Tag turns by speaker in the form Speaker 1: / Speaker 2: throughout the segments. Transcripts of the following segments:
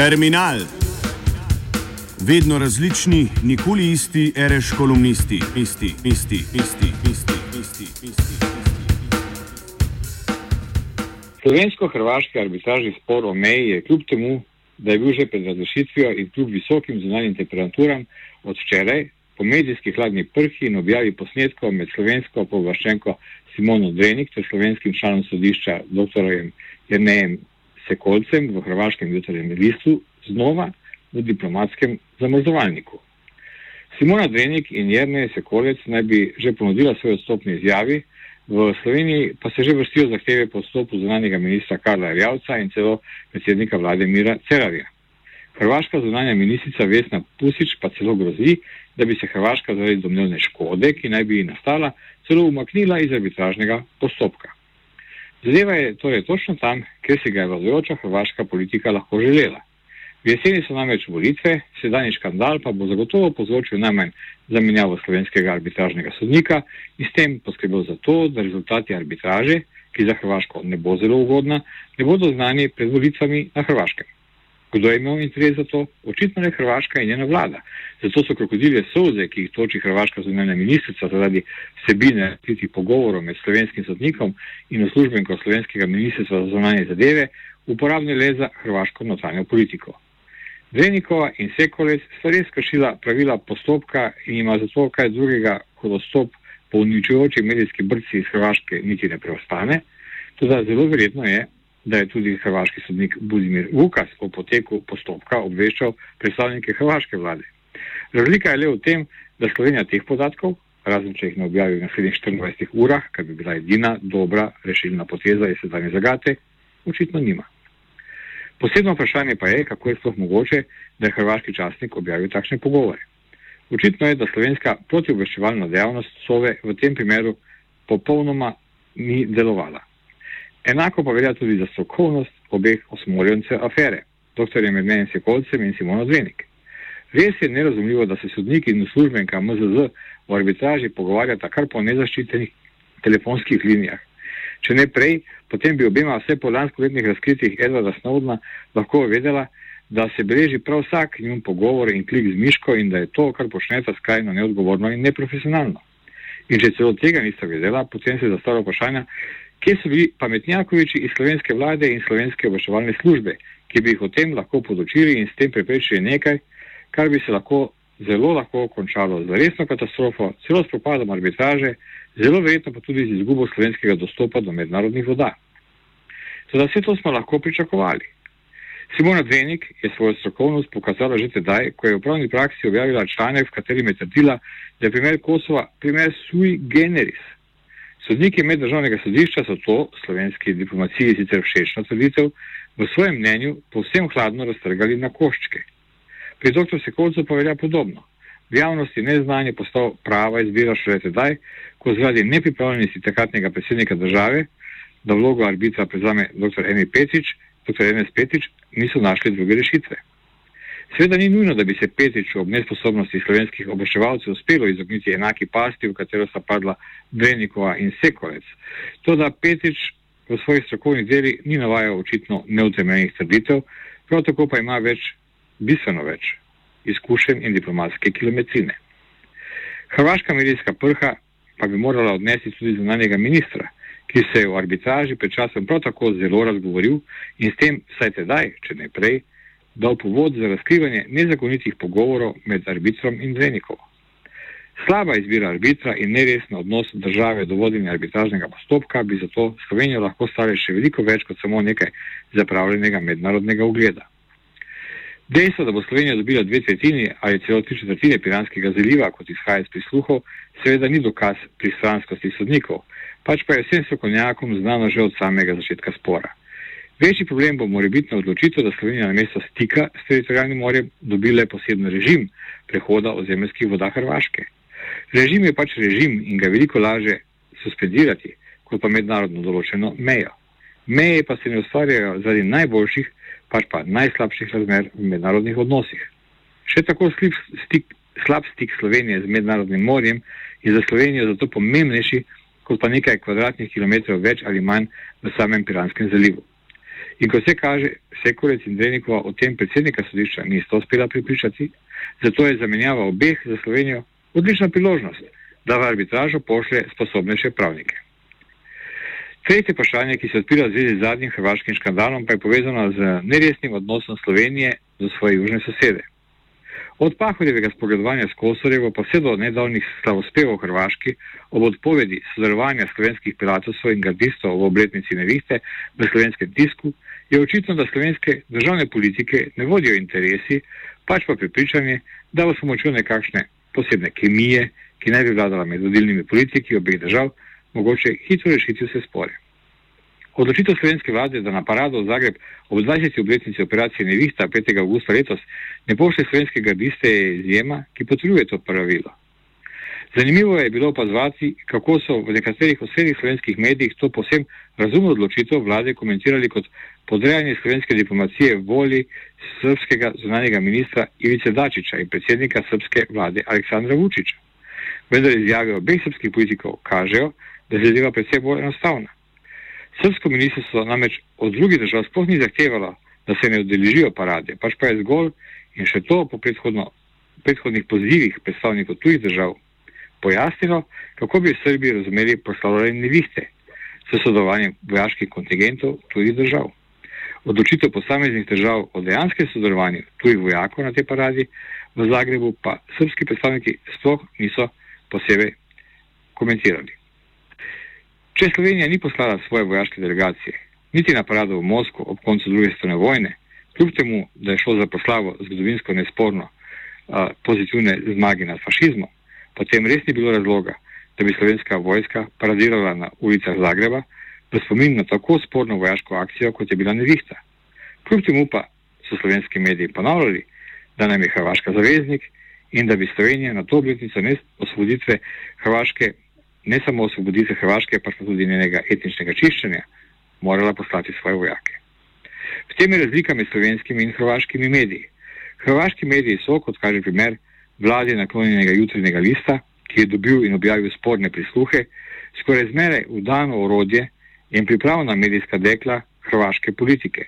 Speaker 1: Terminal. Vedno različni, nikoli isti, reš kolumnisti, isti, isti, isti, isti, isti, isti.
Speaker 2: Slovensko-hrvaški arbitražni spor o meji je kljub temu, da je bil že pred razrešitvijo in kljub visokim zunanjim temperaturam od včeraj po medijskih hladnih prhi in objavi posnetkov med slovensko povlaščenko Simono Drenik ter slovenskim članom sodišča dr. Jernejem Sekolcem v hrvaškem jutrnjem listu znova v diplomatskem zamrzovalniku. Simona Drenik in Jernej Sekolec naj bi že ponudila svoje odstopne izjavi, v Sloveniji pa se že vrstijo zahteve po odstopu zunanjega ministra Karla Rjavca in celo predsednika vlade Mira Cerarja. Hrvaška zunanja ministrica Vesna Pusič pa celo grozi, da bi se Hrvaška zaradi domnevne škode, ki naj bi ji nastala, celo umaknila iz arbitražnega postopka. Zadeva je torej točno tam, kjer si ga je vladajoča hrvaška politika lahko želela. V jeseni so namreč volitve, sedanji škandal pa bo zagotovo povzročil najmanj zamenjavo slovenskega arbitražnega sodnika in s tem poskrbel za to, da rezultati arbitraže, ki za Hrvaško ne bo zelo ugodna, ne bodo znani pred volitvami na Hrvaškem. Kdo je imel interes za to? Očitno je Hrvaška in njena vlada. Zato so krokodilje soze, ki jih toči Hrvaška zunanja ministrica zaradi vsebine tistih pogovorov med slovenskim sodnikom in uslužbenko slovenskega ministrstva za zunanje zadeve, uporabne le za hrvaško notranjo politiko. Drenikova in Sekolec sta res kršila pravila postopka in ima zato kaj drugega kot odstop po uničujoči medijski brci iz Hrvaške niti ne preostane. Tudi zelo verjetno je, da je tudi hrvaški sodnik Budimir Vukas o poteku postopka obveščal predstavnike hrvaške vlade. Razlika je le v tem, da Slovenija teh podatkov, razen če jih ne objavi v naslednjih 24 urah, kar bi bila edina dobra rešilna poteza iz sedanje zagate, očitno nima. Posebno vprašanje pa je, kako je sploh mogoče, da je hrvaški časnik objavil takšne pogovore. Očitno je, da slovenska protiobveščevalna dejavnost SOVE v tem primeru popolnoma ni delovala. Enako pa velja tudi za strokovnost obeh osmorjencev afere, dr. Medmenem Sekolcem in Simono Zvenik. Res je nerazumljivo, da se sodniki in uslužbenka MZZ v arbitraži pogovarjata kar po nezaščitenih telefonskih linijah. Če ne prej, potem bi obema vse po lanskoletnih razkritjih Edwarda Snowdna lahko vedela, da se beleži prav vsak njun pogovor in klik z miško in da je to, kar počneta, skrajno neodgovorno in neprofesionalno. In če celo tega nista vedela, potem se zastavlja vprašanje, kje so bili pametnjakoviči iz slovenske vlade in slovenske obveščevalne službe, ki bi jih o tem lahko podočili in s tem preprečili nekaj, kar bi se lahko zelo lahko končalo z resno katastrofo, celo s propadom arbitraže, zelo verjetno pa tudi z izgubo slovenskega dostopa do mednarodnih voda. Toda vse to smo lahko pričakovali. Simona Dvenik je svojo strokovnost pokazala že tedaj, ko je v pravni praksi objavila članek, v katerem je trdila, da je primer Kosova primer sui generis. Sodniki meddržavnega sodišča so to slovenski diplomaciji sicer všečno trditev v svojem mnenju povsem hladno raztrgali na koščke. Pri dr. Sekolcu pa velja podobno. V javnosti neznanje postal prava izbira šele tedaj, ko zaradi nepripravljenosti takratnega predsednika države, da vlogo arbitra prezame dr. Emi Petič, dr. Enes Petič, niso našli druge rešitve. Sveda ni nujno, da bi se Petiču ob nesposobnosti slovenskih obveščevalcev uspelo izogniti enaki pasti, v katero sta padla Drenikova in Sekolec. To, da Petič v svojih strokovnih delih ni navajal očitno neutemeljenih trditev, prav tako pa ima več, bistveno več izkušenj in diplomatske kilometrine. Hrvaška medijska prha pa bi morala odnesti tudi zunanjega ministra, ki se je v arbitraži pred časom prav tako zelo razgovoril in s tem, saj tedaj, če ne prej, dal povod za razkrivanje nezakonitih pogovorov med arbitrom in Dvenikom. Slaba izbira arbitra in neresen odnos države do vodenja arbitražnega postopka bi zato Slovenijo lahko stale še veliko več kot samo nekaj zapravljenega mednarodnega ugleda. Dejstvo, da bo Slovenija dobila dve tretjini ali celo tri četrtine Piranskega zaliva, kot izhaja iz prisluhov, seveda ni dokaz pristranskosti sodnikov, pač pa je vsem strokovnjakom znano že od samega začetka spora. Večji problem bo morebitna odločitev, da Slovenija na mesto stika s teritorijalnim morjem dobila poseben režim prehoda ozemljskih voda Hrvaške. Režim je pač režim in ga veliko laže suspendirati, kot pa mednarodno določeno mejo. Meje pa se ne ustvarjajo zaradi najboljših, pač pa najslabših razmer v mednarodnih odnosih. Še tako stik, slab stik Slovenije z mednarodnim morjem je za Slovenijo zato pomembnejši, kot pa nekaj kvadratnih kilometrov več ali manj v samem Piranskem zalivu. In ko se kaže, Sekurec in Drenikova o tem predsednika sodišča nista uspela pripričati, zato je zamenjava obeh za Slovenijo odlična priložnost, da v arbitražo pošlje sposobnejše pravnike. Tretje vprašanje, ki se odpira v zvezi z zadnjim hrvaškim škandalom, pa je povezano z neresnim odnosom Slovenije do svoje južne sosede. Od Pahodjevega spogledovanja s Kosorjevo pa vse do nedavnih slavospevov Hrvaški ob odpovedi sodelovanja slovenskih pilatosov in gardistov v obletnici nevihte v slovenskem tisku je očitno, da slovenske državne politike ne vodijo interesi, pač pa pripričanje, da bo s pomočjo nekakšne posebne kemije, ki naj bi vladala med vodilnimi politiki obeh držav, mogoče hitro rešiti vse spore. Odločitev slovenske vlade, da na parado v Zagreb ob 20. obletnici operacije Nevihta 5. augusta letos ne pošlje slovenske gardiste, je izjema, ki potrjuje to pravilo. Zanimivo je bilo opazovati, kako so v nekaterih osrednjih slovenskih medijih to posebno razumno odločitev vlade komentirali kot podrejanje slovenske diplomacije voli srpskega zunanjega ministra Ivice Dačiča in predsednika srpske vlade Aleksandra Vučiča. Vendar izjave obeh srpskih politikov kažejo, da je zadeva predvsem bolj enostavna. Srpsko ministrstvo namreč od drugih držav sploh ni zahtevalo, da se ne odeležijo parade, pač pa je zgolj in še to po predhodnih pozivih predstavnikov tujih držav pojasnilo, kako bi v Srbiji razumeli proslavljanje nevihte s sodelovanjem vojaških kontingentov tujih držav. Odločitev posameznih držav o dejanskem sodelovanju tujih vojakov na tej paradi v Zagrebu pa srpski predstavniki sploh niso posebej komentirali. Če Slovenija ni poslala svoje vojaške delegacije, niti na parado v Moskvo ob koncu druge svetovne vojne, kljub temu, da je šlo za proslavo zgodovinsko nesporno pozitivne zmage nad fašizmom, potem res ni bilo razloga, da bi slovenska vojska paradirala na ulicah Zagreba v spomin na tako sporno vojaško akcijo, kot je bila nevihta. Kljub temu pa so slovenski mediji ponavljali, da nam je Hrvaška zaveznik in da bi Slovenija na to obletnico osvoboditve Hrvaške, ne samo osvoboditve Hrvaške, pa tudi njenega etničnega čiščenja, morala poslati svoje vojake. V tem je razlika med slovenskimi in hrvaškimi mediji. Hrvaški mediji so, kot kaže primer, vladi naklonjenega jutrnjega lista, ki je dobil in objavil sporne prisluhe, skoraj zmeraj vdano orodje in pripravna medijska dekla hrvaške politike.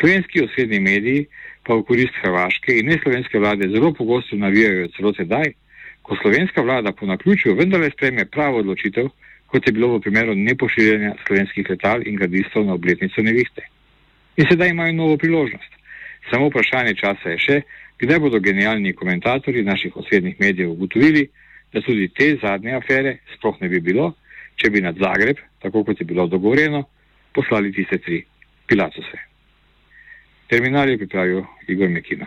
Speaker 2: Slovenski osrednji mediji pa v korist hrvaške in ne slovenske vlade zelo pogosto navijajo celo sedaj, ko slovenska vlada po naključju vendarle spreme pravo odločitev, kot je bilo v primeru nepošiljanja slovenskih letal in gradistov na obletnico nevihte. In sedaj imajo novo priložnost. Samo vprašanje časa je še, kdaj bodo genialni komentatorji naših osrednjih medijev ugotovili, da tudi te zadnje afere sploh ne bi bilo, če bi nad Zagreb, tako kot je bilo dogovoreno, poslali tiste tri pilacose. Terminal je pripravil Igor Mekina.